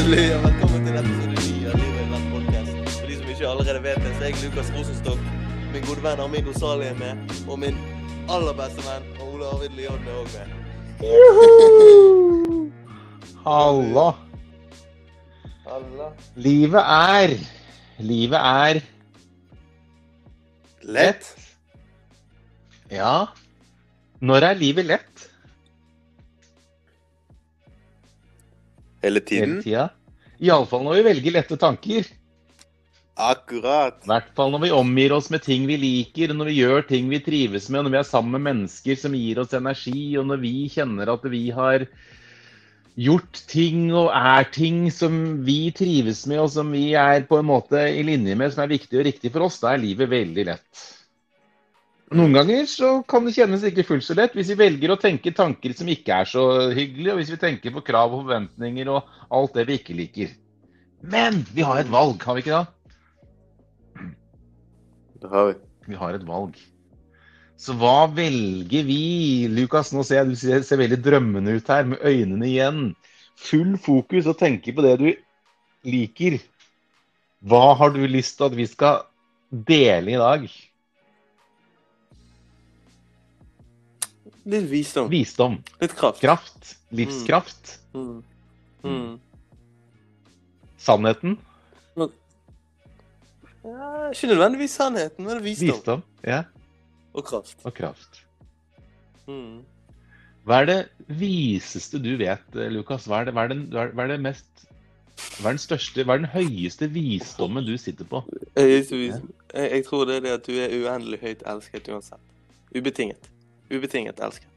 Halleluja. Velkommen til episode 9 av Livet i rett podcast. For de som ikke allerede vet det, så er jeg Lukas Rosenstock, Min gode venn Armin Rosali er med. Og min aller beste venn Ole Arvid Lyon er òg med. Halla. Halla. Livet er Livet er Lett. Ja. Når er livet lett? Hele Hele tida. Iallfall når vi velger lette tanker. Akkurat. I hvert fall når vi omgir oss med ting vi liker, når vi gjør ting vi trives med, når vi er sammen med mennesker som gir oss energi, og når vi kjenner at vi har gjort ting og er ting som vi trives med, og som vi er på en måte i linje med, som er viktig og riktig for oss, da er livet veldig lett. Noen ganger så kan det kjennes ikke fullt så lett hvis vi velger å tenke tanker som ikke er så hyggelige, og hvis vi tenker på krav og forventninger og alt det vi ikke liker. Men vi har et valg, har vi ikke da? Det har vi. Vi har et valg. Så hva velger vi? Lukas, nå ser jeg du ser, ser veldig drømmende ut her, med øynene igjen. Full fokus og tenker på det du liker. Hva har du lyst til at vi skal dele i dag? Litt visdom. Visdom. Litt kraft. Kraft. Livskraft. Mm. Mm. Sannheten. Ja, ikke nødvendigvis sannheten, men visdom. Visdom. Ja. Og kraft. Og kraft. Mm. Hva er det viseste du vet, Lukas? Hva er det, hva er det, hva er- det mest hva er den største, hva er den høyeste visdommen du sitter på? Jeg, jeg tror det er det at du er uendelig høyt elsket uansett. Ubetinget. Ubetinget elsket.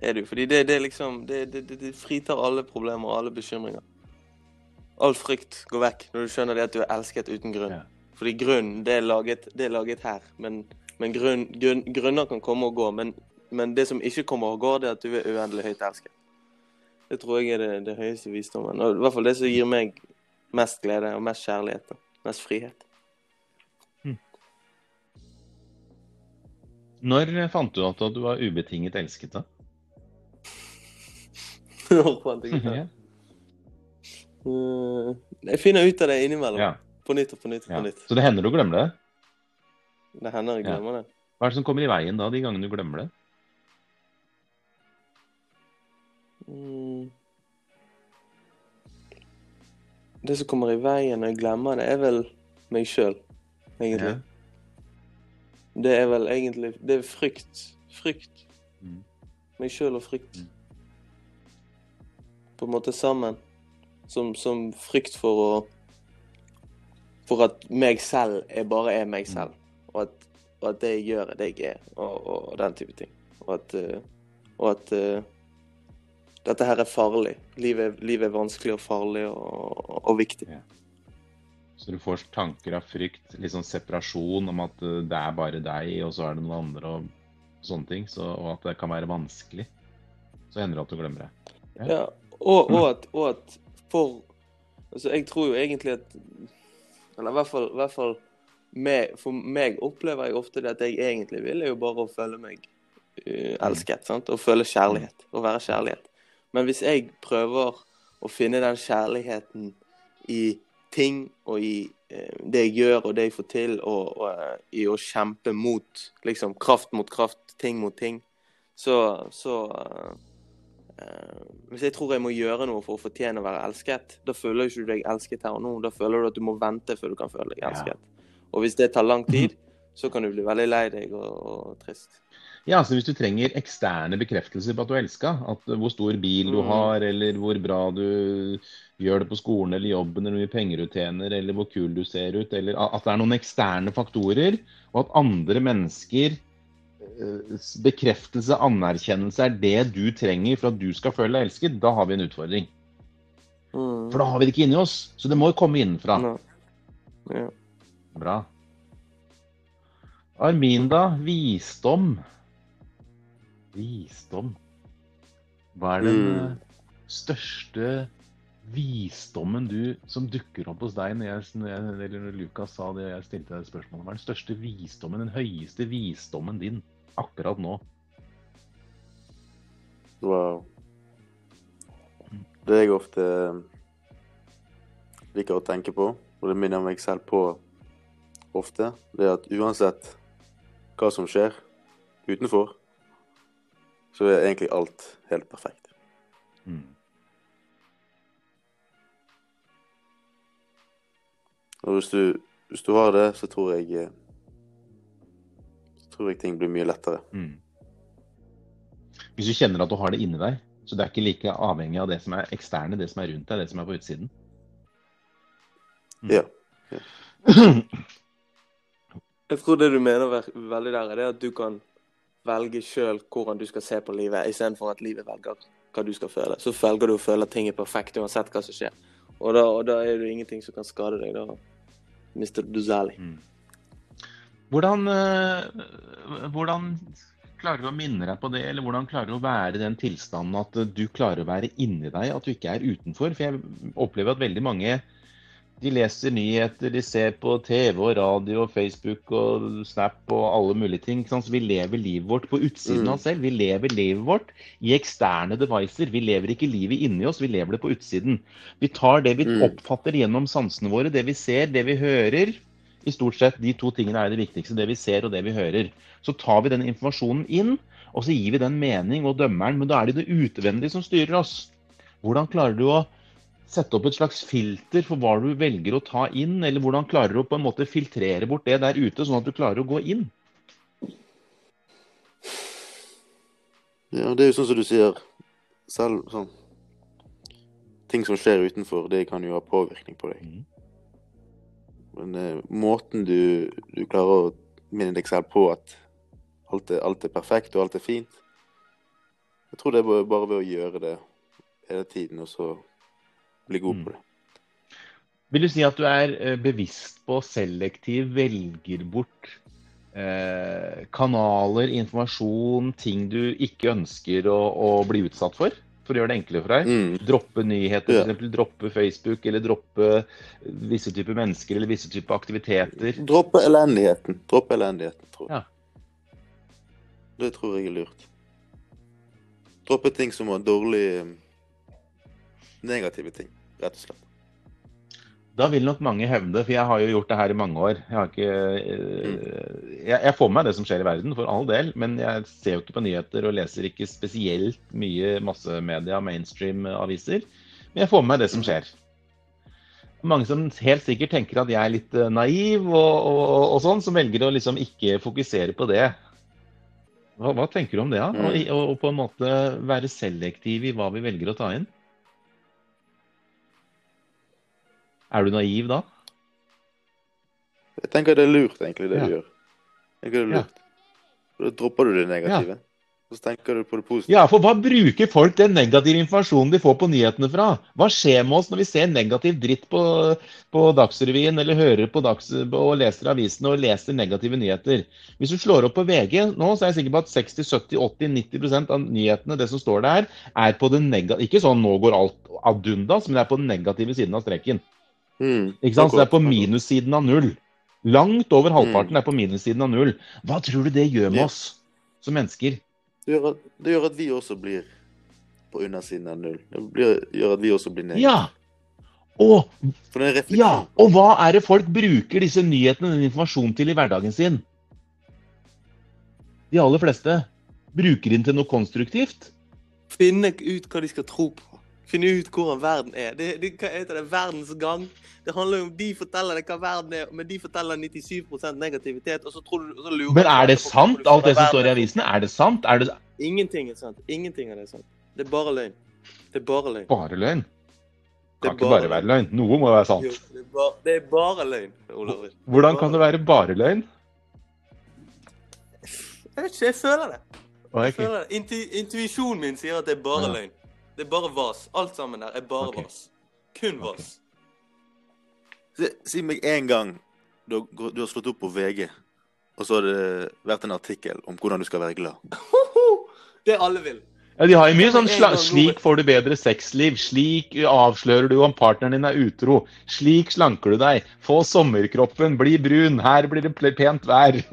Er du. Fordi det, det liksom det, det, det, fritar alle problemer og alle bekymringer. All frykt går vekk når du skjønner det at du er elsket uten grunn. Ja. Fordi grunnen, det er laget, det er laget her. Men, men grunn, grunn, grunner kan komme og gå. Men, men det som ikke kommer og går, det er at du er uendelig høyt elsket. Det tror jeg er det, det høyeste visdommen. Og i hvert fall det som gir meg mest glede og mest kjærlighet. Mest frihet. Når fant du at du var ubetinget elsket? da? Ja. Eh, Jeg finner ut av det innimellom. Ja. På nytt og på nytt og Ja. på nytt. Så det hender du glemmer det? Det hender jeg Ja. glemmer det. Hva er det som kommer i veien da, de gangene du glemmer det? Mm. Det som kommer i veien når jeg glemmer det, er vel meg sjøl, egentlig. Det er vel egentlig Det er frykt. Frykt. Mm. Meg sjøl og frykt. Mm. På en måte sammen. Som, som frykt for å For at meg selv er bare er meg selv. Og at, og at det jeg gjør, er det jeg er. Og, og, den type ting. Og at, eh, og at eh, dette her er farlig. Livet, livet er vanskelig og farlig og, og viktig. Så du får tanker av frykt, litt sånn separasjon om at eh, det er bare deg, og så er det noen andre og sånne ting. Så, og at det kan være vanskelig. Så hender det at du glemmer det. Ja, og, og, at, og at for Altså, jeg tror jo egentlig at Eller i hvert fall, hvert fall med, For meg opplever jeg ofte det at jeg egentlig vil, er jo bare å føle meg uh, elsket. sant? Og føle kjærlighet. Å være kjærlighet. Men hvis jeg prøver å finne den kjærligheten i ting og i eh, det jeg gjør og det jeg får til, og, og eh, i å kjempe mot liksom kraft mot kraft, ting mot ting, så, så eh, Eh, hvis jeg tror jeg må gjøre noe for å fortjene å være elsket, da føler ikke du deg elsket her og nå. Da føler du at du må vente før du kan føle deg Ja. elsket. Og hvis det tar lang tid, så kan du bli veldig lei deg og, og trist. Ja, så hvis du trenger eksterne bekreftelser på at du er elska, at hvor stor bil du Mm. har, eller hvor bra du gjør det på skolen eller jobben, eller hvor mye penger du tjener, eller hvor kul du ser ut, eller at det er noen eksterne faktorer, og at andre mennesker eh, bekreftelse, anerkjennelse er det du trenger for at du skal føle deg elsket, da har vi en utfordring. Mm. For da har vi det ikke inni oss, så det må jo komme innenfra. Ja. Bra. Armin, da. Visdom. Visdom. Hva er den Mm. eh, største visdommen du, som dukker opp hos deg når, jeg, når, jeg, eller når Lukas sa det og jeg stilte deg spørsmålet? Hva er den største visdommen, den høyeste visdommen din akkurat nå? Wow. det jeg ofte eh, liker å tenke på, og det minner meg selv på ofte, det er at uansett hva som skjer utenfor, så er egentlig alt helt perfekt. Mm. Og hvis du, hvis du har det, så tror jeg eh, så tror jeg ting blir mye lettere. Mm. Hvis du kjenner at du har det inni deg, så det er ikke like avhengig av det som er eksterne, det som er rundt deg, det som er på utsiden. Mm. Ja. Jeg tror det du mener veldig der, er det at du kan velge sjøl hvordan du skal se på livet, istedenfor at livet velger hva du skal føle. Så velger du å føle at ting er perfekt uansett hva som skjer. Og da, og da er det ingenting som kan skade deg. Da mister du særlig. Mm. Hvordan, eh, hvordan klarer du å minne deg på det, eller hvordan klarer du å være i den tilstanden at du klarer å være inni deg, at du ikke er utenfor? For jeg opplever at veldig mange de leser nyheter, de ser på TV og radio og Facebook og Snap og alle mulige ting. Så vi lever livet vårt på utsiden Mm. av oss selv. Vi lever livet vårt i eksterne devices. Vi lever ikke livet inni oss, vi lever det på utsiden. Vi tar det vi Mm. oppfatter gjennom sansene våre, det vi ser, det vi hører. I stort sett de to tingene er det viktigste, det vi ser og det vi hører. Så tar vi den informasjonen inn, og så gir vi den mening og dømmeren. Men da er det det utvendige som styrer oss. Hvordan klarer du å sette opp et slags filter for hva du velger å ta inn, eller hvordan klarer du å på en måte filtrere bort det der ute, sånn at du klarer å gå inn? Ja, det er jo sånn som du sier selv sånn Ting som skjer utenfor, det kan jo ha påvirkning på deg. Mhm. Men eh, måten du, du klarer å minne deg selv på at alt er, alt er perfekt og alt er fint Jeg tror det er bare ved å gjøre det hele tiden, og så bli god Mm. på det. Vil du si at du er eh, bevisst på selektiv velger bort eh, kanaler, informasjon, ting du ikke ønsker å, å bli utsatt for? For å gjøre det enklere for deg? Mm. Droppe nyheter, Ja. eksempel droppe Facebook, eller droppe visse typer mennesker eller visse typer aktiviteter. Droppe elendigheten. Droppe elendigheten, tror jeg. Ja. Det tror jeg er lurt. Droppe ting som var dårlige Negative ting, rett og slett. Da vil nok mange hevde, for jeg har jo gjort det her i mange år. Jeg, har ikke, eh, jeg, jeg får med det som skjer i verden, for all del, men jeg ser jo ikke på nyheter og leser ikke spesielt mye massemedia, mainstream-aviser. Men jeg får med meg det som skjer. Mange som helt sikkert tenker at jeg er litt eh, naiv og, og, og sånn, som velger å liksom ikke fokusere på det. Hva, hva tenker du om det? da? Ja? og, og på en måte være selektiv i hva vi velger å ta inn? Er du naiv da? Jeg tenker det er lurt, egentlig, det Ja. du gjør. Jeg tenker det er lurt. Ja. Da dropper du det negative. Og så tenker du på det positive. Ja, for hva bruker folk den negative informasjonen de får på nyhetene fra? Hva skjer med oss når vi ser negativ dritt på, på Dagsrevyen, eller hører på Dags og leser avisene og leser negative nyheter? Hvis du slår opp på VG nå, så er jeg sikker på at 60-70-80-90% av nyhetene, det som står der, er på den negative Ikke sånn nå går alt ad undas, men det er på den negative siden av streken. Mm, Ikke sant? Så det er på minussiden av null. Langt over halvparten er på minussiden av null. Hva tror du det gjør med oss som mennesker? Det gjør, at, det gjør at vi også blir på undersiden av null. Det blir, gjør at vi også blir nede. Ja! Og For det er. Ja, og hva er det folk bruker disse nyhetene og den informasjonen til i hverdagen sin? De aller fleste bruker den til noe konstruktivt. Finne ut hva de skal tro på. Finne ut hvordan verden er. Det, det, hva heter det? Verdens gang. Det handler jo om de forteller deg hva verden er, men de forteller 97 negativitet, og så tror du så lurer Men er det sant, alt det som står i er avisene? Er det sant? Er det Ingenting er sant. Ingenting av det er sant. Det er bare løgn. Det er bare løgn. bare løgn? Det Kan er ikke bare være løgn. Noe må være Jo, sant. det, er bare, det er bare løgn, Olav. Hvordan kan det være bare løgn? Jeg vet ikke, jeg føler det. Jeg føler det. Intu, intuisjonen min sier at det er bare løgn. Det er bare vas. Alt sammen der er bare okay. vas. Kun vas. Si, si meg en gang du, har- du har slått opp på VG, og så har det vært en artikkel om hvordan du skal være glad. Det alle vil. Ja, de har jo mye sånn Slik får du bedre sexliv. Slik avslører du om partneren din er utro. Slik slanker du deg. Få sommerkroppen. Bli brun. Her blir det pent vær.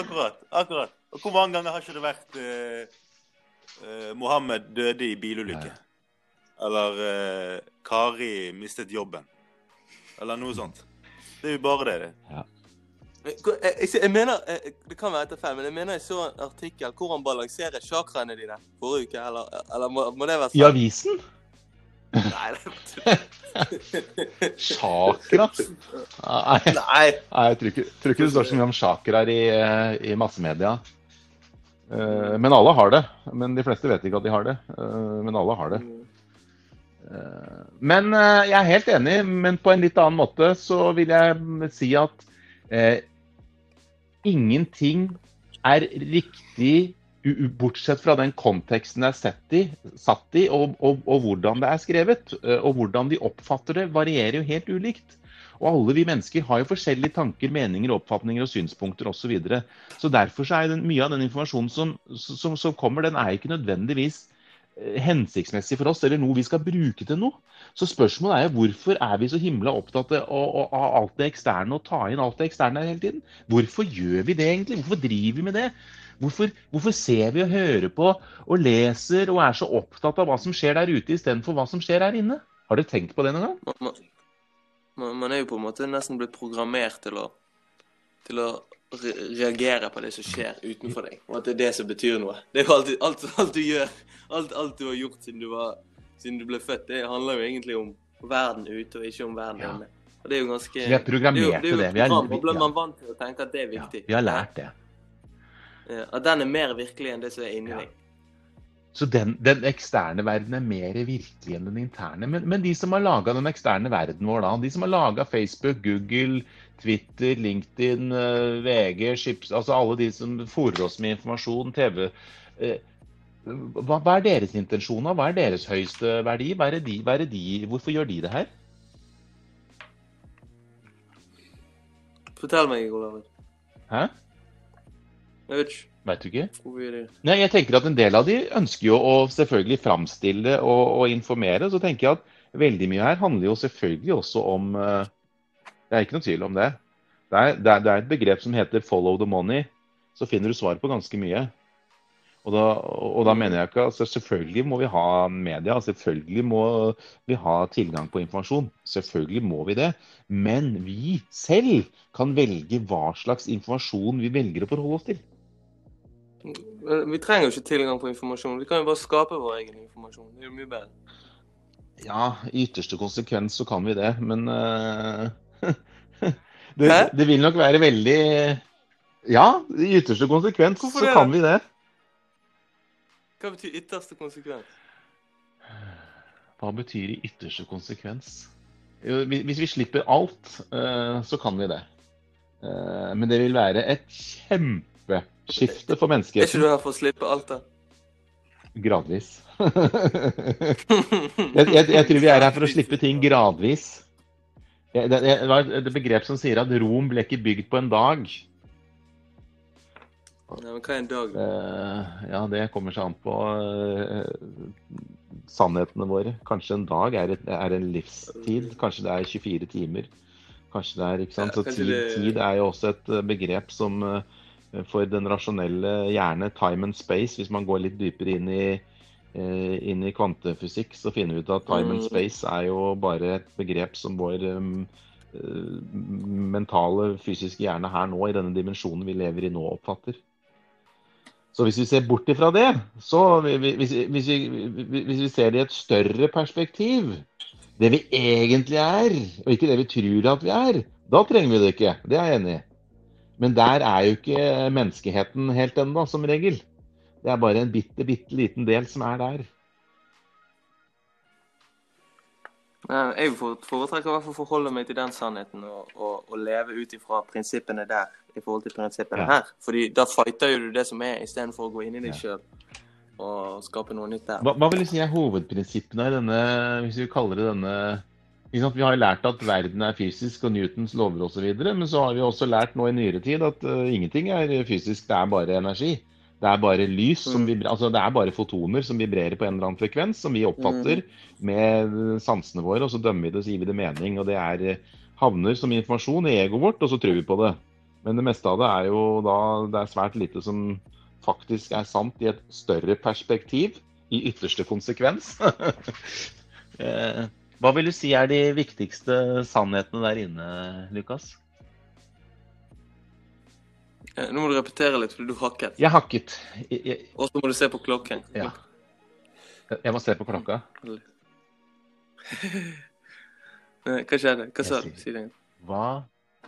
Akkurat. akkurat. Og hvor mange ganger har ikke det vært eh, eh, Mohammed døde i bilulykke. Eller eh, Kari mistet jobben. Eller noe sånt. Det er jo bare det. det. Jeg, jeg, jeg mener, jeg, Det kan være etter feil, men jeg mener jeg så en artikkel hvor han balanserer chakraene dine forrige uke. Eller, eller må, må det være I avisen? Nei, det Chakra? Nei, Nei. nei, jeg tror ikke, det står så mye om chakraer i, eh, i massemedia. Eh, Men alle har det. Men de fleste vet ikke at de har det. Eh, Men alle har det. Eh, Men jeg er helt enig, men på en litt annen måte så vil jeg si at eh, ingenting er riktig bortsett fra den konteksten det er i, satt i, og, og, og hvordan det er skrevet. Og hvordan de oppfatter det, varierer jo helt ulikt. Og alle vi mennesker har jo forskjellige tanker, meninger, oppfatninger og synspunkter osv. Så, videre. så derfor så er den, mye av den informasjonen som, som, som kommer, den er ikke nødvendigvis eh, hensiktsmessig for oss, eller noe vi skal bruke til noe. Så spørsmålet er jo hvorfor er vi så himla opptatt av alt det eksterne og ta inn alt det eksterne hele tiden? Hvorfor gjør vi det egentlig? Hvorfor driver vi med det? Hvorfor, hvorfor ser vi og hører på og leser og er så opptatt av hva som skjer der ute, istedenfor hva som skjer her inne? Har dere tenkt på det noen gang? Man, man, er jo på en måte nesten blitt programmert til å, til å re reagere på det som skjer utenfor deg, og at det er det som betyr noe. Det er jo alltid, alt, alt du gjør, alt, alt du har gjort siden du, var, siden du ble født, det handler jo egentlig om verden ute og ikke om verden Ja. inne. Og det er jo ganske Vi er programmert er er til det. et Vi er- vi- ja. man vant til å tenke at det er Ja, viktig. vi har lært det. Ja, At den er mer virkelig enn det som er inni Ja. deg. Så den, den eksterne verden er mer virkelig enn den interne. Men, men de som har laga den eksterne verden vår, da, de som har laga Facebook, Google, Twitter, LinkedIn, eh, VG, Chips, altså alle de som fòrer oss med informasjon, TV eh, hva, hva er deres intensjoner? Hva er deres høyeste verdi? Hva er de, hva er de, hvorfor gjør de det her? Fortell meg, Olav. Hæ? Jeg vet ikke. Veit du ikke? Nei, jeg tenker at En del av de ønsker jo å selvfølgelig framstille og, og informere. Så tenker jeg at veldig mye her handler jo selvfølgelig også om eh, Det er ikke noe tvil om det. Det er, det, er, det er et begrep som heter 'follow the money'. Så finner du svar på ganske mye. Og da, og da mener jeg ikke altså Selvfølgelig må vi ha media, selvfølgelig må vi ha tilgang på informasjon. Selvfølgelig må vi det. Men vi selv kan velge hva slags informasjon vi velger å forholde oss til. Vi trenger jo ikke tilgang på informasjon. Vi kan jo bare skape vår egen informasjon. Det er jo mye bedre. Ja, i ytterste konsekvens så kan vi det, men uh, det, det vil nok være veldig Ja, i ytterste konsekvens Hvorfor så det? kan vi det. Hva betyr ytterste konsekvens? Hva betyr i ytterste konsekvens? Hvis vi slipper alt, uh, så kan vi det. Uh, Men det vil være et kjempeskifte for Er ikke du her for å slippe alt det? Gradvis. jeg, jeg, jeg tror vi er her for å slippe ting gradvis. Det, Det, det var et begrep som sier at Rom ble ikke bygd på en dag. Nei, men hva er en dag? da? Eh, ja, det kommer seg an på uh, sannhetene våre. Kanskje en dag er, et, er en livstid. Kanskje det er 24 timer. Kanskje det er, ikke sant? Ja, Så tid, tid er jo også et eh, begrep som eh, for den rasjonelle hjerne, time and space, hvis man går litt dypere inn i, eh, inn i kvantefysikk, så finner vi ut at time and Mm. space er jo bare et begrep som vår um, eh, mentale, fysiske hjerne her nå, i denne dimensjonen vi lever i nå, oppfatter. Så hvis vi ser bort ifra det, så vi- vi- hvis, hvis, vi, hvis vi ser det i et større perspektiv, det vi egentlig er, og ikke det vi tror at vi er, da trenger vi det ikke. Det er jeg enig i. Men der er jo ikke menneskeheten helt ennå, som regel. Det er bare en bitte, bitte liten del som er der. Jeg foretrekker i hvert fall å forholde meg til den sannheten og, og, og leve ut ifra prinsippene der i forhold til prinsippene Ja. her. Fordi da fighter jo du det som er, istedenfor å gå inn i deg sjøl og skape noe nytt der. Hva, hva vil du si er hovedprinsippene i denne, hvis vi kaller det denne sant? Vi har lært at verden er fysisk og Newtons lover osv., men så har vi også lært nå i nyere tid at uh, ingenting er fysisk, det er bare energi. Det er bare lys som Mm. vibrer, altså det er bare fotoner som vibrerer på en eller annen frekvens, som vi oppfatter med sansene våre, og så dømmer vi det, så gir vi det mening. og Det er, eh, havner som informasjon i egoet vårt, og så tror vi på det. Men det meste av det er jo da det er svært lite som faktisk er sant i et større perspektiv, i ytterste konsekvens. Hva vil du si er de viktigste sannhetene der inne, Lukas? Eh, Nå må du repetere litt, fordi du hakket. Jeg hakket. Og så må du se på klokken. ja. jeg må se på klokka. Hva skjedde? Hva sa du? Si det igjen. Hva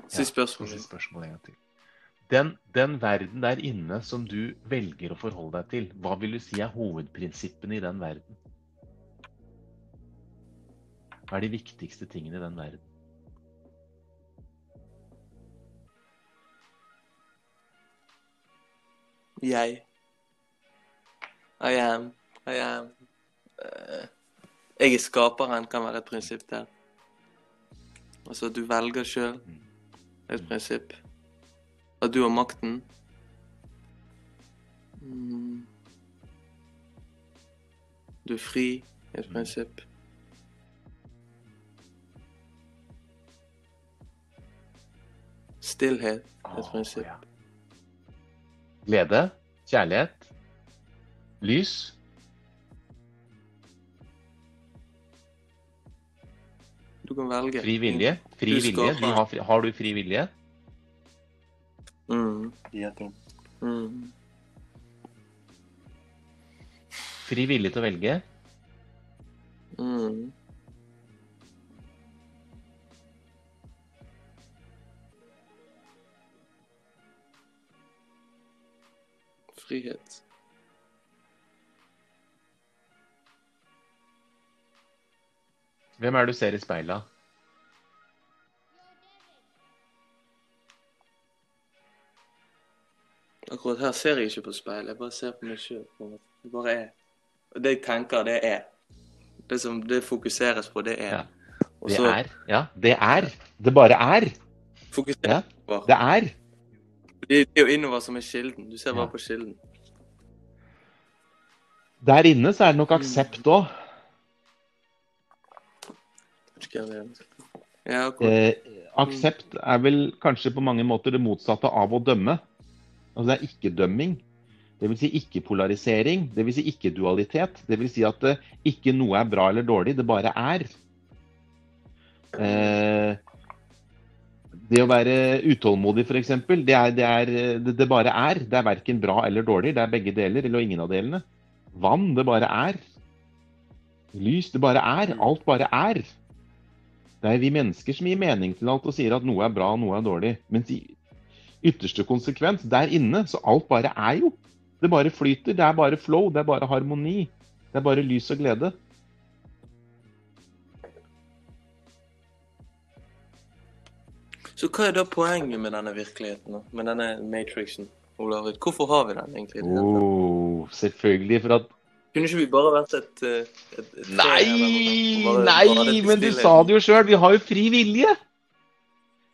Si spørsmålet. siste spørsmål en gang til. Den, den verden der inne som du velger å forholde deg til, hva vil du si er hovedprinsippene i den verden? Hva er de viktigste tingene i den verden? Jeg. I am. I am. Uh, jeg er skaperen, kan være et prinsipp der. Altså at du velger sjøl, er et prinsipp. At du har makten. Mm. Du er fri, er et prinsipp. Stillhet et prinsipp. ja. Glede, kjærlighet, lys. Du kan velge. Fri vilje. Fri Du vilje. Du har, fri, har du fri vilje? Mm. Mm. Fri vilje til å velge? Mm. Frihet. Hvem er det du ser i speilet? Akkurat her ser jeg ikke på speilet, jeg bare ser på meg sjøl. Det bare er. Og det jeg tenker, det er. Det som det fokuseres på, det er. Ja. Det er. Ja, det er. Det bare er. fokuseres Ja, på. det er. Det er jo innover som er kilden. Du ser Ja. på kilden. Der inne så er det nok aksept òg. Ja. Eh, aksept er vel kanskje på mange måter det motsatte av å dømme. Altså det er ikke-dømming. Det vil si ikke-polarisering. Det vil si ikke-dualitet. Det vil si at eh, ikke noe er bra eller dårlig, det bare er. Eh, det å være utålmodig, f.eks., det, er, det, det, det bare er. Det er verken bra eller dårlig. Det er begge deler, eller ingen av delene. Vann, det bare er. Lys, det bare er. Alt bare er. Det er vi mennesker som gir mening til alt og sier at noe er bra og noe er dårlig. Mens i ytterste konsekvens, der inne, så alt bare er jo. Det bare flyter. Det er bare flow. Det er bare harmoni. Det er bare lys og glede. Så hva er da poenget med denne virkeligheten, med denne matrixen? Olav? Hvorfor har vi den egentlig? Oh, selvfølgelig for at Kunne ikke vi bare vært et, et, et Nei. Bare- nei, bare men du sa det jo sjøl. Vi har jo fri vilje.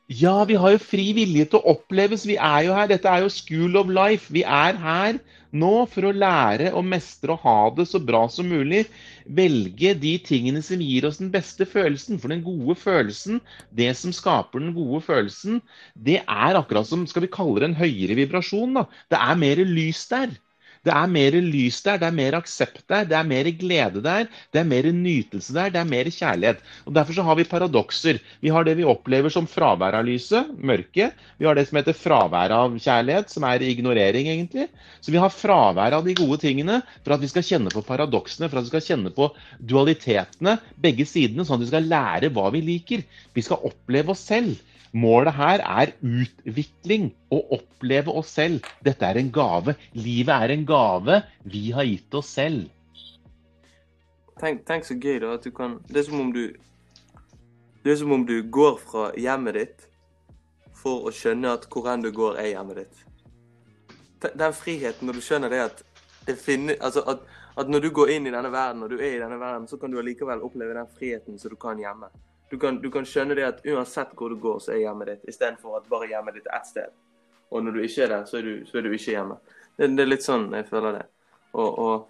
Ja, vi har jo fri vilje til å oppleves. Vi er jo her. Dette er jo school of life. Vi er her nå for å lære å mestre og ha det så bra som mulig. Velge de tingene som gir oss den beste følelsen. For den gode følelsen, det som skaper den gode følelsen, det er akkurat som skal vi kalle det en høyere vibrasjon. da. Det er mer lys der. Det er mer lys der, det er mer aksept der, det er mer glede der, det er mer nytelse der, det er mer kjærlighet. Og Derfor så har vi paradokser. Vi har det vi opplever som fravær av lyset, mørket. Vi har det som heter fravær av kjærlighet, som er ignorering, egentlig. Så vi har fravær av de gode tingene for at vi skal kjenne på paradoksene, for at vi skal kjenne på dualitetene, begge sidene, sånn at vi skal lære hva vi liker. Vi skal oppleve oss selv. Målet her er utvikling. Å oppleve oss selv. Dette er en gave. Livet er en gave vi har gitt oss selv. Tenk, tenk så gøy da kan Det er du Det er som om du går fra hjemmet ditt for å skjønne at hvor enn du går, er hjemmet ditt. Den friheten når du skjønner det at det finner, altså at, at når du går inn i denne verden, og du er i denne verden, så kan du allikevel oppleve den friheten som du kan hjemme. Du kan, du kan skjønne det at uansett hvor du går, så er hjemmet ditt, istedenfor at bare hjemmet ditt er ett sted. Og når du ikke er der, så er du, så er du ikke hjemme. Det, det er litt sånn jeg føler det. Og, og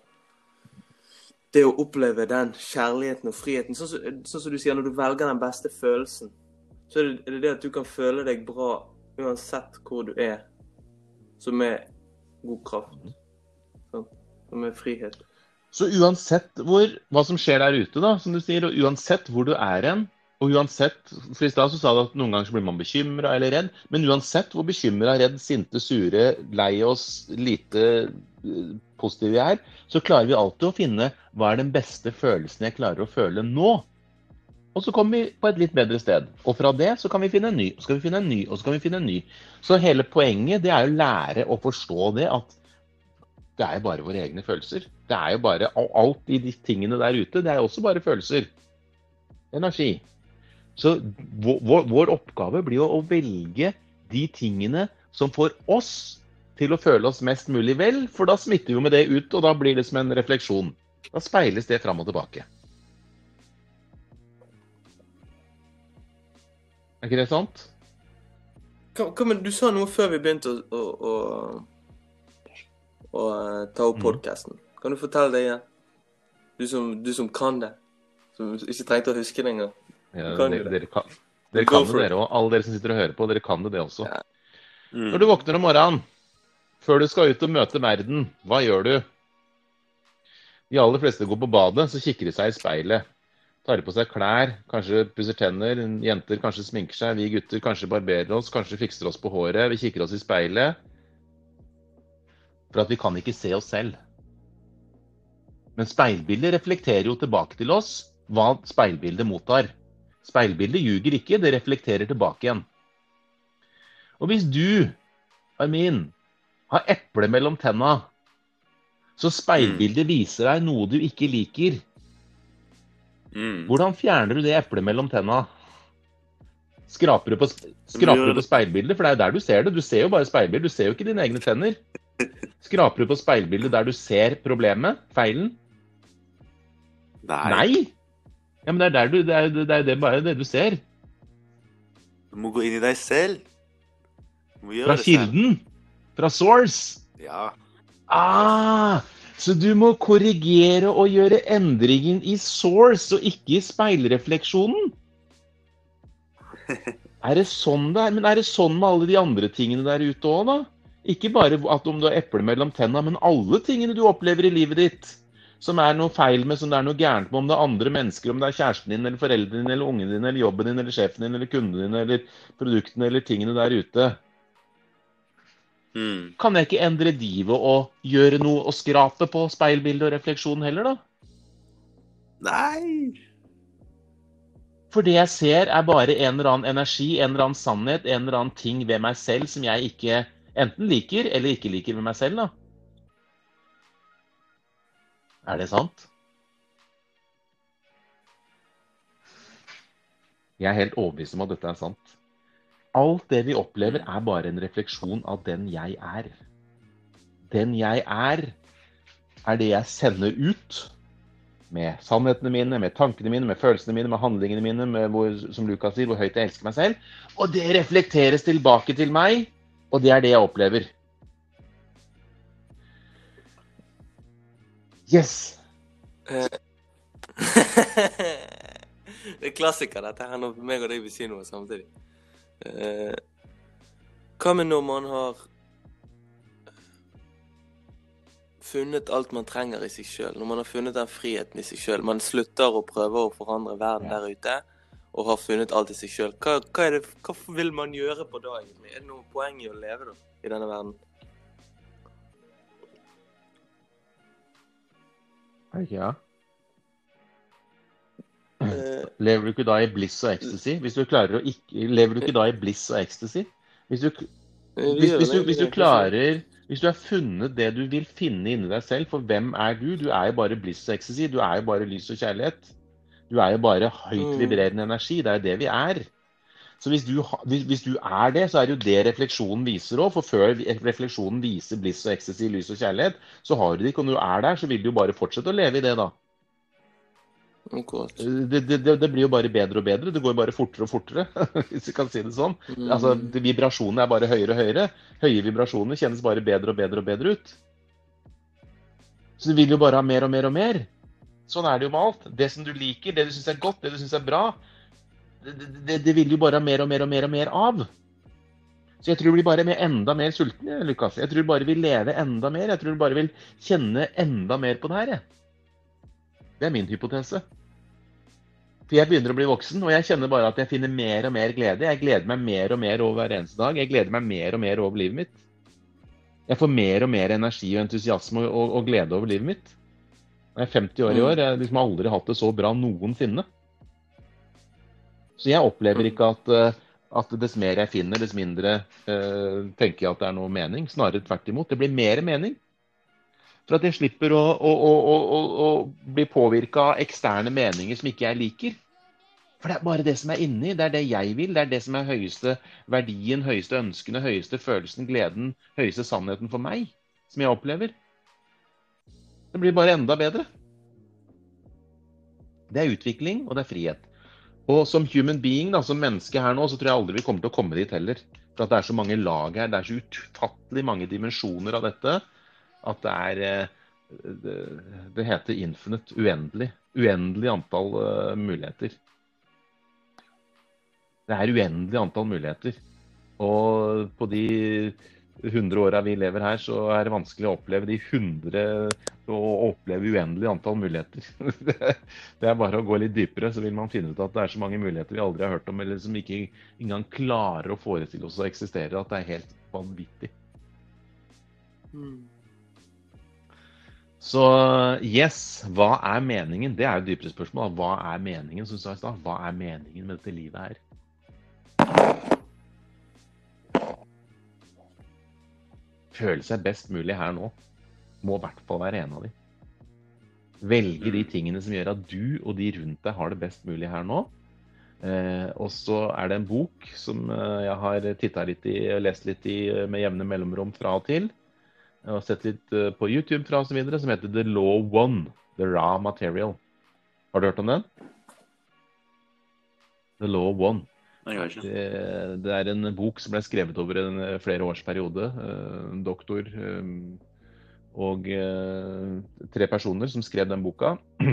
det å oppleve den kjærligheten og friheten, sånn som, sånn som du sier, når du velger den beste følelsen, så er det, det det at du kan føle deg bra uansett hvor du er, som er god kraft. Som er frihet. Så uansett hvor, hva som skjer der ute, da, som du sier, og uansett hvor du er hen, og uansett For i stad sa du at noen ganger blir man bekymra eller redd, men uansett hvor bekymra, redd, sinte, sure, lei oss, lite eh, positive vi er, så klarer vi alltid å finne hva er den beste følelsen jeg klarer å føle nå. Og så kommer vi på et litt bedre sted. Og fra det så kan vi finne en ny, og så kan vi finne en ny, og så kan vi finne en ny. Så hele poenget det er å lære å forstå det at det er jo bare våre egne følelser. Det er jo bare alt i de tingene der ute. Det er jo også bare følelser. Energi. Så vår, vår oppgave blir jo å velge de tingene som får oss til å føle oss mest mulig vel, for da smitter vi med det ut, og da blir det som en refleksjon. Da speiles det fram og tilbake. Er ikke det sant? Hva, hva, men du sa noe før vi begynte å, å, å, å eh, ta opp Mhm. podkasten. Kan du fortelle det igjen? Du som, du som kan det. Som ikke trengte å huske det engang. Ja, Kan dere, dere kan, dere kan det, dere òg. Alle dere som sitter og hører på, dere kan det, det også. Ja. Mm. Når du våkner om morgenen, før du skal ut og møte verden, hva gjør du? De aller fleste går på badet, så kikker de seg i speilet. Tar på seg klær, kanskje pusser tenner. Jenter kanskje sminker seg. Vi gutter kanskje barberer oss, kanskje fikser oss på håret. Vi kikker oss i speilet. For at vi kan ikke se oss selv. Men speilbildet reflekterer jo tilbake til oss hva speilbildet mottar. Speilbildet ljuger ikke, det reflekterer tilbake igjen. Og hvis du, Armin, har eple mellom tenna, så speilbildet viser deg noe du ikke liker, Mm. hvordan fjerner du det eplet mellom tenna? Skraper du på, skraper du på speilbildet? For det er jo der du ser det. Du ser jo bare speilbildet, du ser jo ikke dine egne tenner. Skraper du på speilbildet der du ser problemet, feilen? Nei. Nei! Ja, men det er, du, det er, det er det, bare det du ser. Du må gå inn i deg selv. Fra kilden. Fra source. Ja. Ah, så du må korrigere og gjøre endringen i source, og ikke i speilrefleksjonen? Er det sånn det er? Men er det sånn med alle de andre tingene der ute òg, da? Ikke bare at om du har eple mellom tenna, men alle tingene du opplever i livet ditt. Som er noe feil med, som det er noe gærent med, om det er andre mennesker, om det er kjæresten din, eller foreldrene dine, eller ungen din, eller jobben din, eller sjefen din, eller kundene dine, eller produktene, eller tingene der ute. Mm. Kan jeg ikke endre divet Og gjøre noe og skrape på speilbildet og refleksjonen heller, da? Nei. For det jeg ser, er bare en eller annen energi, en eller annen sannhet, en eller annen ting ved meg selv som jeg ikke enten liker eller ikke liker ved meg selv, da. Er det sant? Jeg er helt overbevist om at dette er sant. Alt det vi opplever, er bare en refleksjon av den jeg er. Den jeg er, er det jeg sender ut med sannhetene mine, med tankene mine, med følelsene mine, med handlingene mine, med hvor, som Lukas sier, hvor høyt jeg elsker meg selv. Og det reflekteres tilbake til meg, og det er det jeg opplever. Yes! det er klassiker, dette her, når meg og deg vil si noe samtidig. Uh, hva med når man har funnet alt man trenger i seg sjøl? Når man har funnet den friheten i seg sjøl? Man slutter å prøve å forandre verden Ja. der ute, og har funnet alt i seg sjøl. Hva, hva, hva vil man gjøre på da, egentlig? Er det noe poeng i å leve, da? I denne verden? Ja. Eh, Lever du ikke da i bliss og ecstasy? Hvis du klarer å ikke Lever du ikke da i bliss og ecstasy? Hvis du, hvis, hvis, du, hvis du klarer Hvis du har funnet det du vil finne inni deg selv, for hvem er du? Du er jo bare bliss og ecstasy. Du er jo bare lys og kjærlighet. Du er jo bare høyt Mm. vibrerende energi. Det er jo det vi er. Så hvis du, hvis, du er det, så er det jo det refleksjonen viser òg. For før refleksjonen viser bliss og ecstasy, lys og kjærlighet, så har du det ikke. Og når du er der, så vil du jo bare fortsette å leve i det, da. Det, det, det, blir jo bare bedre og bedre. Det går bare fortere og fortere, hvis vi kan si det sånn. Mm. Altså, Vibrasjonene er bare høyere og høyere. Høye vibrasjoner kjennes bare bedre og bedre og bedre ut. Så du vil jo bare ha mer og mer og mer. Sånn er det jo med alt. Det som du liker, det du syns er godt, det du syns er bra, det, det, vil jo bare ha mer og mer og mer og mer av. Så jeg tror blir bare blir enda mer sulten, Lukas. Jeg tror bare vil leve enda mer. Jeg tror du bare vil kjenne enda mer på det her. Det er min hypotese. For jeg begynner å bli voksen, og jeg kjenner bare at jeg finner mer og mer glede. Jeg gleder meg mer og mer over hver eneste dag. Jeg gleder meg mer og mer over livet mitt. Jeg får mer og mer energi og entusiasme og, og, og glede over livet mitt. Jeg er 50 år i år. Jeg har liksom aldri hatt det så bra noensinne. Så jeg opplever ikke at, eh, at dess mer jeg finner, dess mindre eh, tenker jeg at det er noe mening. Snarere tvert imot. Det blir mer mening. For at jeg slipper å, å, å, å bli påvirka av eksterne meninger som ikke jeg liker. For det er bare det som er inni. Det er det jeg vil. Det er det som er høyeste verdien, høyeste ønskene, høyeste følelsen, gleden, høyeste sannheten for meg. Som jeg opplever. Det blir bare enda bedre. Det er utvikling, og det er frihet. Og som human being, da, som menneske her nå, så tror jeg aldri vi kommer til å komme dit heller. For at det er så mange lag her. Det er så utfattelig mange dimensjoner av dette at det er eh, Det, heter infinite. Uendelig. Uendelig antall uh, muligheter. Det er uendelig antall muligheter. Og på de 100 åra vi lever her, så er det vanskelig å oppleve de 100 og oppleve uendelig antall muligheter. Det er bare å gå litt dypere, så vil man finne ut at det er så mange muligheter vi aldri har hørt om, eller som ikke engang klarer å forestille oss å eksistere, at det er helt vanvittig. Så yes, hva er meningen? Det er jo dypere spørsmål. Hva er meningen, som sa i stad? Hva er meningen med dette livet her? Føle seg best mulig her nå, må i hvert fall være en av de. Velge de tingene som gjør at du og de rundt deg har det best mulig her nå. Eh, og så er det en bok som eh, jeg har titta litt i og lest litt i eh, med jevne mellomrom fra og til. Og sett litt eh, på YouTube fra osv. som heter The Law One. The Raw Material. Har du hørt om den? The Law One. Det, det, er en bok som ble skrevet over en eh, flere års periode. Eh, en doktor eh, og tre personer som skrev den boka.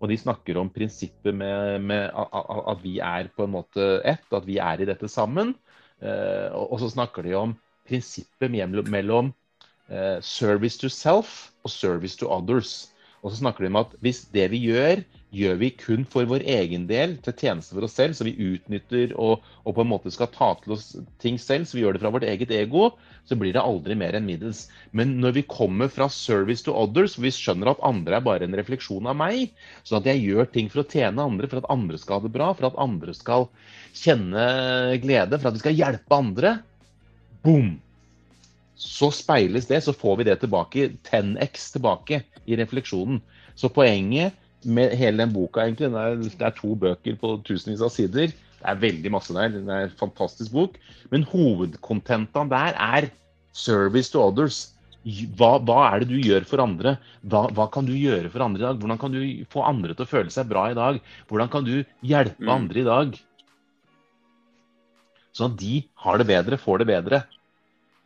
Og de snakker om prinsippet med, med at vi er på en måte ett, at vi er i dette sammen. Og så snakker de om prinsippet mellom service to self og service to others. Og så snakker de om at hvis det vi gjør, gjør vi kun for vår egen del, til tjeneste for oss selv, så vi utnytter og, og, på en måte skal ta til oss ting selv, så vi gjør det fra vårt eget ego, så blir det aldri mer enn middels. Men når vi kommer fra service to others, vi skjønner at andre er bare en refleksjon av meg, sånn at jeg gjør ting for å tjene andre, for at andre skal ha det bra, for at andre skal kjenne glede, for at vi skal hjelpe andre, boom! Så speiles det, så får vi det tilbake, 10x tilbake i refleksjonen. Så poenget med hele den boka, egentlig. Det er, det er, to bøker på tusenvis av sider. Det er veldig masse der. Det er en fantastisk bok. Men hovedkontentene der er service to others. Hva, hva, er det du gjør for andre? Hva, hva, kan du gjøre for andre i dag? Hvordan kan du få andre til å føle seg bra i dag? Hvordan kan du hjelpe mm. andre i dag? Sånn at de har det bedre, får det bedre.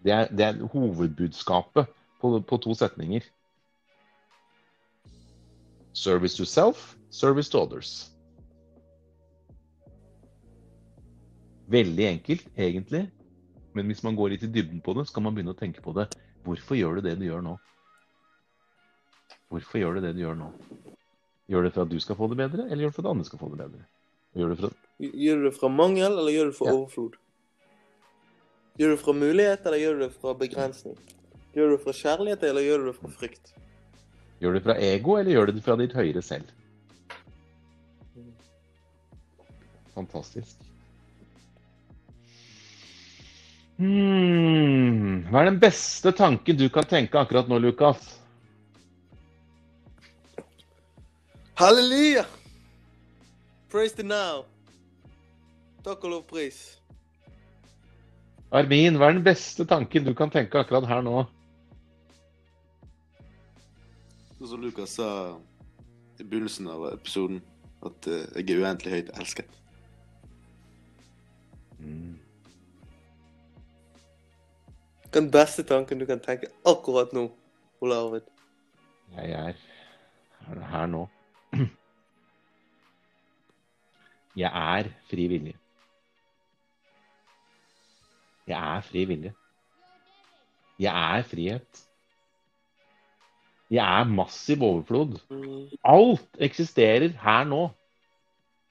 Det er, det er hovedbudskapet på, på to setninger. Service to self, service to others. Veldig enkelt, egentlig. Men hvis man går litt i dybden på det, så kan man begynne å tenke på det. Hvorfor gjør du det du gjør nå? Hvorfor gjør du det du gjør nå? Gjør du det for at du skal få det bedre, eller gjør du det for at andre skal få det bedre? Gjør du, fra, gjør du det fra mangel, eller gjør du det for ja. overflod? Gjør du det fra mulighet, eller gjør du det fra begrensning? Gjør du det fra kjærlighet, eller gjør du det fra frykt? Gjør du det fra ego, eller gjør du det fra ditt høyere selv? Fantastisk. Hmm. Hva er den beste tanken du kan tenke akkurat nå, Lukas? Halleluja! Praise the now. Takk og lov pris. Armin, hva er den beste tanken du kan tenke akkurat her nå? Sånn som Lukas sa i begynnelsen av episoden, at uh, jeg er uendelig høyt elsket. Mm. Den beste tanken du kan tenke akkurat nå, Ole Arvid? Jeg er her nå. Jeg er fri vilje. Jeg er fri vilje. Jeg er frihet. Jeg er massiv overflod. Alt eksisterer her nå.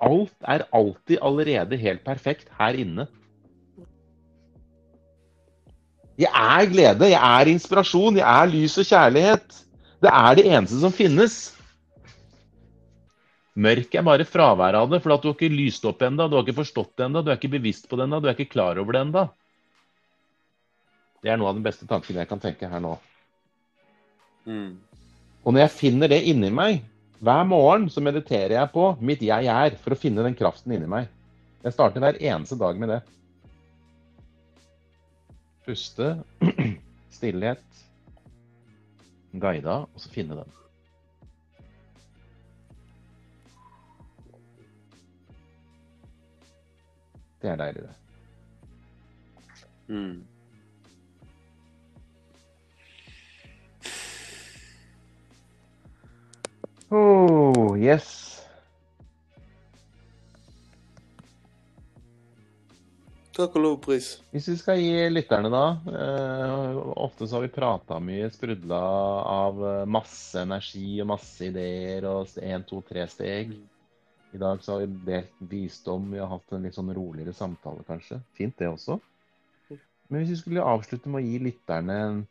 Alt er alltid allerede helt perfekt her inne. Jeg er glede, jeg er inspirasjon, jeg er lys og kjærlighet. Det er det eneste som finnes. Mørk er bare fraværet av det, for du har ikke lyst opp ennå, du har ikke forstått det ennå, du er ikke bevisst på det ennå, du er ikke klar over det ennå. Det er noe av den beste tanken jeg kan tenke her nå. Mm. Og når jeg finner det inni meg, hver morgen så mediterer jeg på mitt jeg er, for å finne den kraften inni meg. Jeg starter hver eneste dag med det. Puste, stillhet, guida, og så finne den. Det er deilig, det. Mm. Oh, yes. Takk og lov og pris. Hvis vi skal gi lytterne, da eh, Ofte så har vi prata mye, sprudla av eh, masse energi og masse ideer og én, to, tre steg. I dag så har vi delt visdom, vi har hatt en litt sånn roligere samtale, kanskje. Fint, det også. Men hvis vi skulle avslutte med å gi lytterne en,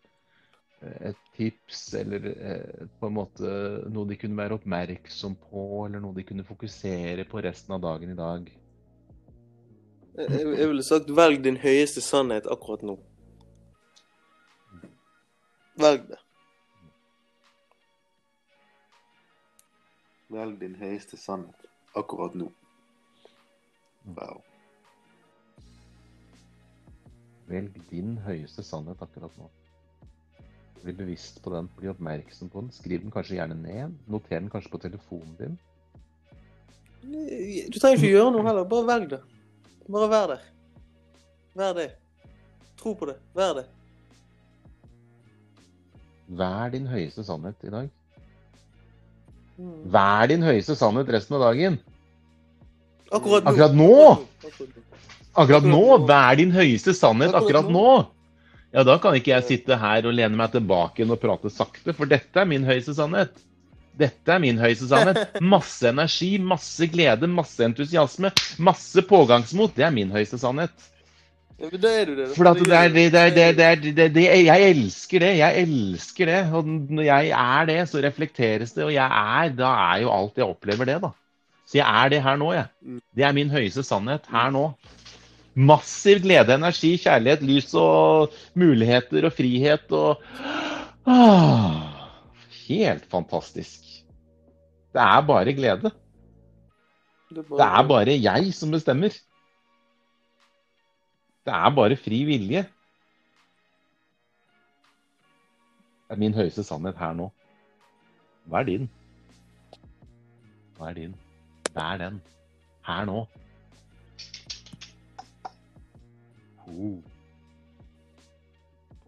et tips, eller eh, på en måte noe de kunne være oppmerksom på, eller noe de kunne fokusere på resten av dagen i dag Jeg, jeg ville sagt velg din høyeste sannhet akkurat nå. Velg det. Velg din høyeste sannhet akkurat nå. Wow. Velg din høyeste sannhet akkurat nå. Bli bevisst på den, bli oppmerksom på den. Skriv den kanskje gjerne ned. Noter den kanskje på telefonen din. Du trenger ikke gjøre noe heller. Bare velg det. Bare vær der. Vær det. Tro på det. Vær det. Vær din høyeste sannhet i dag. Mm. Vær din høyeste sannhet resten av dagen. Akkurat nå. Akkurat nå? Akkurat nå. Akkurat nå! Vær din høyeste sannhet akkurat nå! Ja, da kan ikke jeg sitte her og lene meg tilbake og prate sakte, for dette er min høyeste sannhet. Dette er min høyeste sannhet. Masse energi, masse glede, masse entusiasme, masse pågangsmot. Det er min høyeste sannhet. Ja, er det. For er, det, det, det, det, det, det, Jeg elsker det. Jeg elsker det. Og når jeg er det, så reflekteres det. Og jeg er Da er jo alt jeg opplever, det, da. Så jeg er det her nå, jeg. Det er min høyeste sannhet her nå. Massiv glede, energi, kjærlighet, lys og muligheter og frihet og ah, Helt fantastisk. Det er bare glede. Det Det er bare jeg som bestemmer. Det er bare fri vilje. Det er min høyeste sannhet her nå. Hva er din? Hva er din? Vær den? Her nå.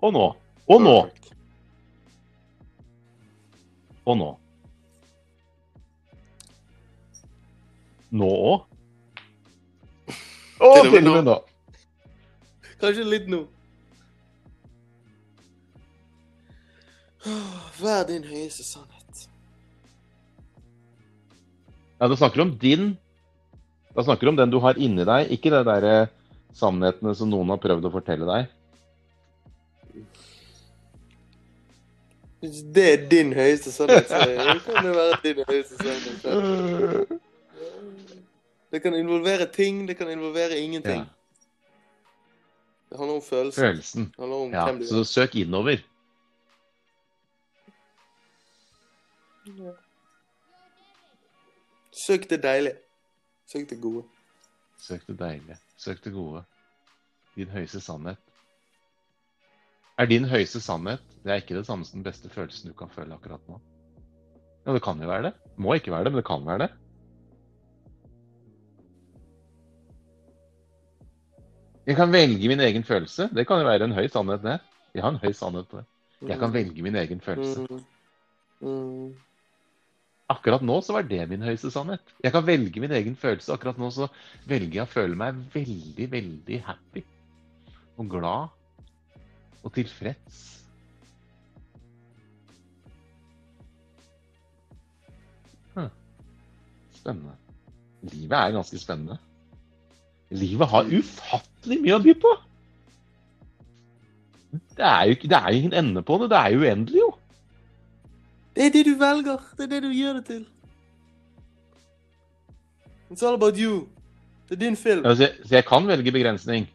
Og nå. Og nå. Og nå. Nå òg? Å, Til og med til og med nå. Kanskje litt nå. Hva Vær din høyeste sannhet. Ja, du snakker om din Da snakker du om den du har inni deg, ikke det der eh, sannhetene som noen har prøvd å fortelle deg. Hvis det er din høyeste sannhet, så kan det være din høyeste sannhet. Det kan involvere ting, det kan involvere ingenting. Ja, Det handler om følelsen. følelsen. Det handler om Ja, hvem du så søk innover. er. Søk det deilige. Søk det gode. Søk det deilige. Søk det gode. Din høyeste sannhet. Er din høyeste sannhet det er ikke det samme som den beste følelsen du kan føle akkurat nå? Ja, det kan jo være det. Må ikke være det, men det kan være det. Jeg kan velge min egen følelse. Det kan jo være en høy sannhet, det. Jeg har en høy sannhet på det. Jeg kan velge min egen følelse. Mm. Mm. Akkurat nå så var det min høyeste sannhet. Jeg kan velge min egen følelse. Akkurat nå så velger jeg å føle meg veldig, veldig happy. og glad og tilfreds. Hm. Spennende. Livet er ganske spennende. Livet har ufattelig mye å by på. Det er jo ikke, det er ingen ende på det. Det er jo uendelig, jo. Det er det du velger. Det er det du gjør det til. It's all about you. Det er din film. Ja, så jeg kan velge begrensning.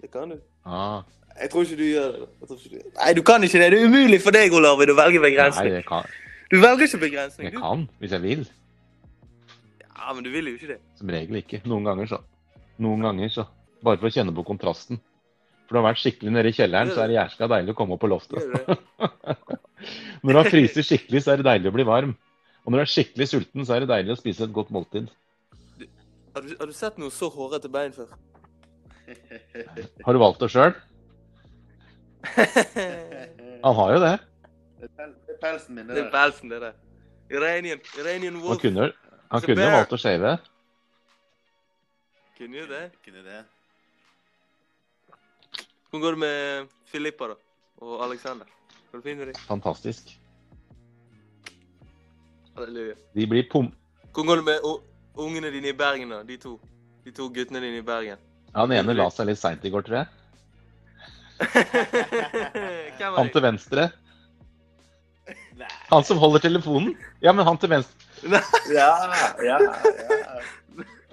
Det kan du. Ah, Jeg tror ikke du gjør det. Jeg du... Nei, du kan ikke det. Det er umulig for deg, Olav, å velge nei, begrensning. jeg kan, Du velger ikke begrensning. jeg Du... kan hvis jeg vil. Ja, men du vil jo ikke det. Som regel ikke. Noen ganger så. Noen ganger så. Bare for å kjenne på kontrasten. For du har vært skikkelig nede i kjelleren, så er det jæskla deilig å komme opp på loftet. Du det? Når du har fryst skikkelig, så er det deilig å bli varm. Og når du er skikkelig sulten, så er det deilig å spise et godt måltid. Har du, har du sett noe så hårete bein før? Har du valgt det sjøl? Han har jo det. Det er pel- det pelsen min, Det er pelsen, det der. Iranian, Iranian Han kunne, han kunne jo valgt å shave. Kunne jo det. Kunne det. Hvordan går det med Filippa, da? Og Alexander? Går det fint med dem? Fantastisk. Halleluja. De blir pom... Hvordan går det med ungene dine i Bergen, da? De to. De to guttene dine i Bergen. Ja, Han ene la seg litt seint i går, tror jeg. Han til venstre. Han som holder telefonen. Ja, men han til venstre. Ja, ja, ja.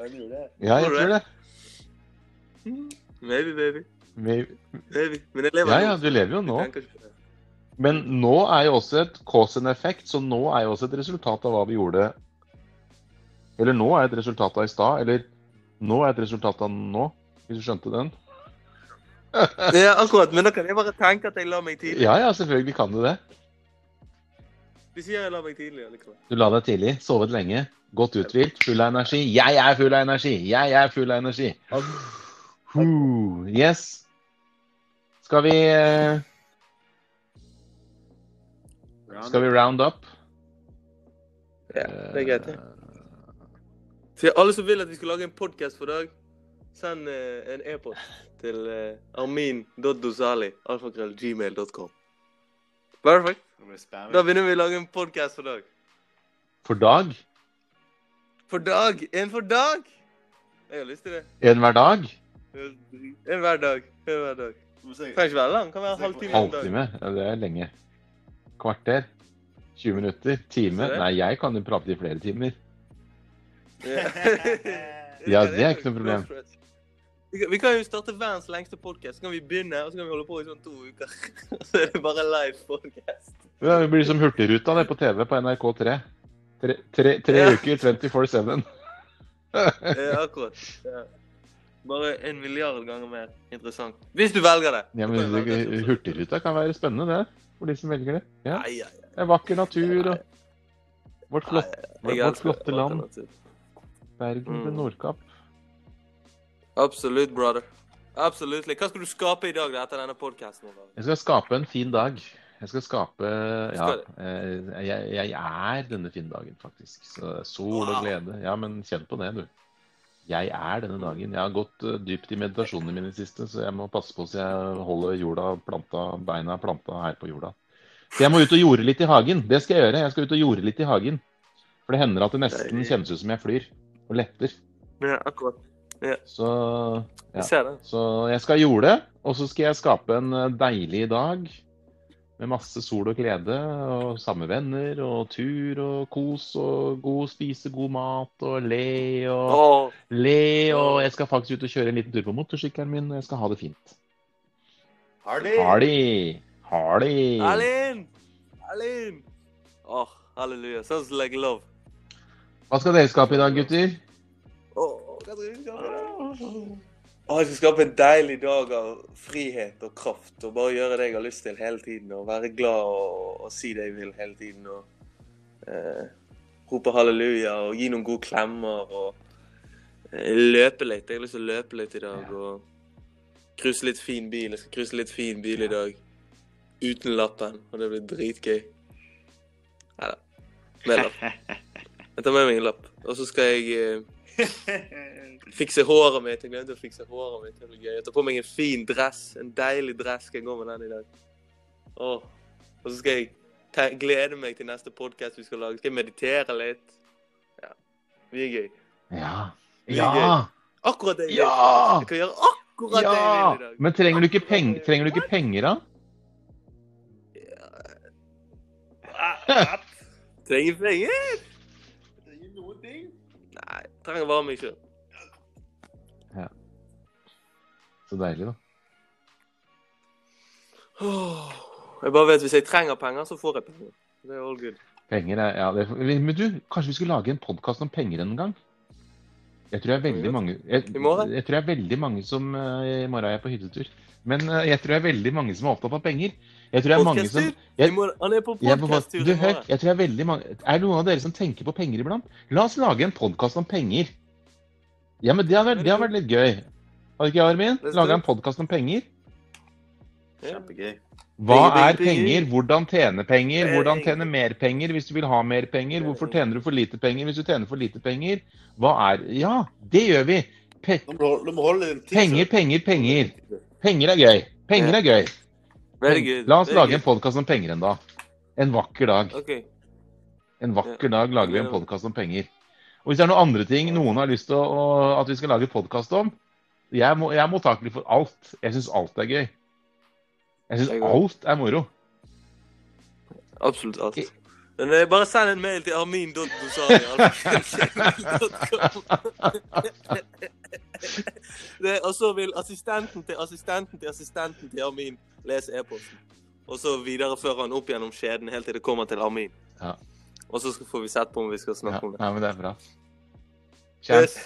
Han gjorde det. Ja, jeg tror det. Maybe, baby. Vi- vi, Men jeg lever Ja, ja, du lever jo nå. Men nå er jo også et cause and effect, så nå er jo også et resultat av hva vi gjorde Eller nå er et resultat av i stad, eller nå er et resultat av nå, hvis du skjønte den? Ja, akkurat. Men da kan jeg bare tenke at jeg la meg tidlig. Ja, ja, selvfølgelig kan du det. Du sier jeg la meg tidlig. Liksom. Du la deg tidlig, sovet lenge, godt uthvilt, full av energi. Jeg er full av energi! Jeg er full av energi! Uh, yes. Skal vi eh, Skal vi round up? Ja, det er greit, det. Til alle som vil at vi skal lage en podkast for dag, send eh, en e-post til uh, armin.dosali.gmail.com. Perfect. Da begynner vi å lage en podkast for dag. For dag? For dag! En for dag! Jeg har lyst til det. En hver dag? En hver dag. En hver dag. Du kan Trenger ikke være lang. Kan være en halvtime. Halvtime? Ja, det er lenge. Kvarter? 20 minutter? Time? Nei, jeg kan jo prate i flere timer. Ja. Ja, det er ikke noe problem. Vi kan, jo starte verdens lengste podkast. Så kan vi begynne, og så kan vi holde på i sånn to uker. Så er det bare live podcast. Ja, vi blir som Hurtigruta det på TV på NRK3. Tre, tre, tre Ja. uker 24-7. Ja, akkurat. Ja. Bare en milliard ganger mer interessant. Hvis du velger det. Ja, men. Hurtigruta kan være spennende, det. For de som velger det. Ja, Nei, ja. det er vakker natur og vårt, flott, vårt flotte land. Bergen til Mm. Nordkapp. Absolutt, brother. Absolutt. Hva skal du skape i dag da, etter denne podkasten? Jeg skal skape en fin dag. Jeg skal skape Ja, eh, jeg, jeg er denne fine dagen, faktisk. Så sol og glede. Ja, men kjenn på det, du. Jeg er denne dagen. Jeg har gått eh, dypt i meditasjonene mine i siste, så jeg må passe på så jeg holder jorda planta, beina planta her på jorda. Så jeg må ut og jorde litt i hagen. Det skal jeg gjøre. Jeg skal ut og jorde litt i hagen. For det hender at det nesten kjennes ut som jeg flyr. Og letter. Ja, akkurat. Så Ja. Jeg. Så jeg skal jorde, og så skal jeg skape en eh, deilig dag med masse sol og glede, og samme venner, og tur og kos, og god spise god mat, og le og oh. le, og jeg skal faktisk ut og kjøre en liten tur på motorsykkelen min, og jeg skal ha det fint. Hardy! Hardy! Hardy! Erlend! Erlend! Åh, halleluja. Sounds like love. Hva skal dere skape i dag, gutter? Åh, hva skal dere skape da? Åh, jeg skal skape en deilig dag av frihet og kraft, og bare gjøre det jeg har lyst til hele tiden, og være glad og, og si det jeg vil hele tiden, og eh, rope halleluja, og gi noen gode klemmer, og eh, løpe litt. Jeg har lyst til å løpe litt i dag, og krysse litt fin bil. Jeg skal krysse litt fin bil i dag, uten lappen, og det blir dritgøy. Neida, med lapp. Jeg tar med meg en lapp, og så skal jeg eh, Fikse håret mitt. Jeg glemte å fikse håret mitt. Det blir gøy. Jeg tar på meg en fin dress. En deilig dress skal jeg gå med den i dag. Åh. Og så skal jeg glede meg til neste podkast vi skal lage. Skal jeg meditere litt. Ja. Vi er gøy. Ja. Det Ja! Akkurat det jeg vil. Ja! Jeg kan gjøre akkurat det jeg Ja! vil i dag. Men trenger du ikke, peng trenger du ikke penger, da? Trenger penger? Trenger i meg Ja. Så deilig, da. Jeg bare vet hvis jeg trenger penger, så får jeg penger. Det er all good. Penger er ja, det, Men du, kanskje vi skulle lage en podkast om penger en gang? Jeg tror jeg er veldig mange jeg, I morgen? jeg tror jeg er veldig mange som eh, I morgen er jeg på hyttetur. Men eh, jeg tror jeg er veldig mange som er opptatt av penger. Jeg tror det er mange som jeg- må- Han er på jeg podkast-tur Du, hør, jeg tror jeg er veldig mange Er det noen av dere som tenker på penger iblant? La oss lage en podkast om penger. Ja, men det har vært, det har vært litt gøy. Har ikke Armin? Let's Laga en podkast om penger? Kjempegøy. Hva er penger? Hvordan tjene penger? Hvordan tjene mer penger hvis du vil ha mer penger? Hvorfor tjener du for lite penger hvis du tjener for lite penger? Hva er Ja, det gjør vi! Pe Du du penger, penger, penger. Penger er gøy. Penger er gøy. Good. La oss lage en podkast om penger en dag. En vakker dag. Okay. En vakker dag lager vi en podkast om penger. Og hvis det er noen andre ting noen har lyst til å, å- at vi skal lage podkast om Jeg, må, jeg er mottakelig for alt. Jeg syns alt er gøy. Jeg syns alt er moro. Absolutt alt. Men eh, bare send en mail til armin.dosari. Og så vil assistenten til assistenten til assistenten til Armin lese e-posten. Og så viderefører han opp gjennom skjeden helt til det kommer til Armin. Ja. Og så får vi sett på om vi skal Ja, snakke om det. ja, men det er bra. Kjent.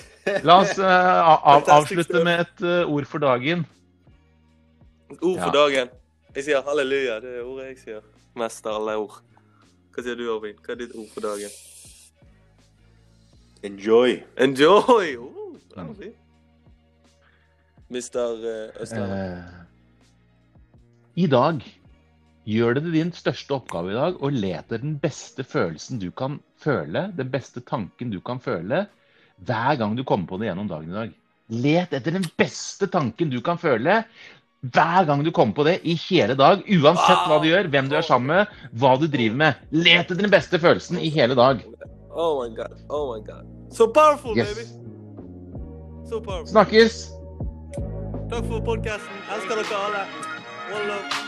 La oss uh, av, avslutte med et uh, ord for dagen. Ord for Ja. dagen. Jeg sier halleluja. Det er ordet jeg sier. Mest av alle ord. Hva sier du, Armin? Hva er ditt ord for dagen? Enjoy. Enjoy! Oh, Mr. Uh, Østland. I dag gjør det til din største oppgave i dag å lete den beste følelsen du kan føle, den beste tanken du kan føle, hver gang du kommer på det gjennom dagen i dag. Let etter den beste tanken du kan føle hver gang du kommer på det i hele dag. Uansett hva du gjør, hvem du er sammen med, hva du driver med. Let etter den beste følelsen i hele dag. Oh my god. Oh my god. So powerful, Yes. baby. So powerful. Snakkes! Takk for podkasten. Elsker dere alle. One love.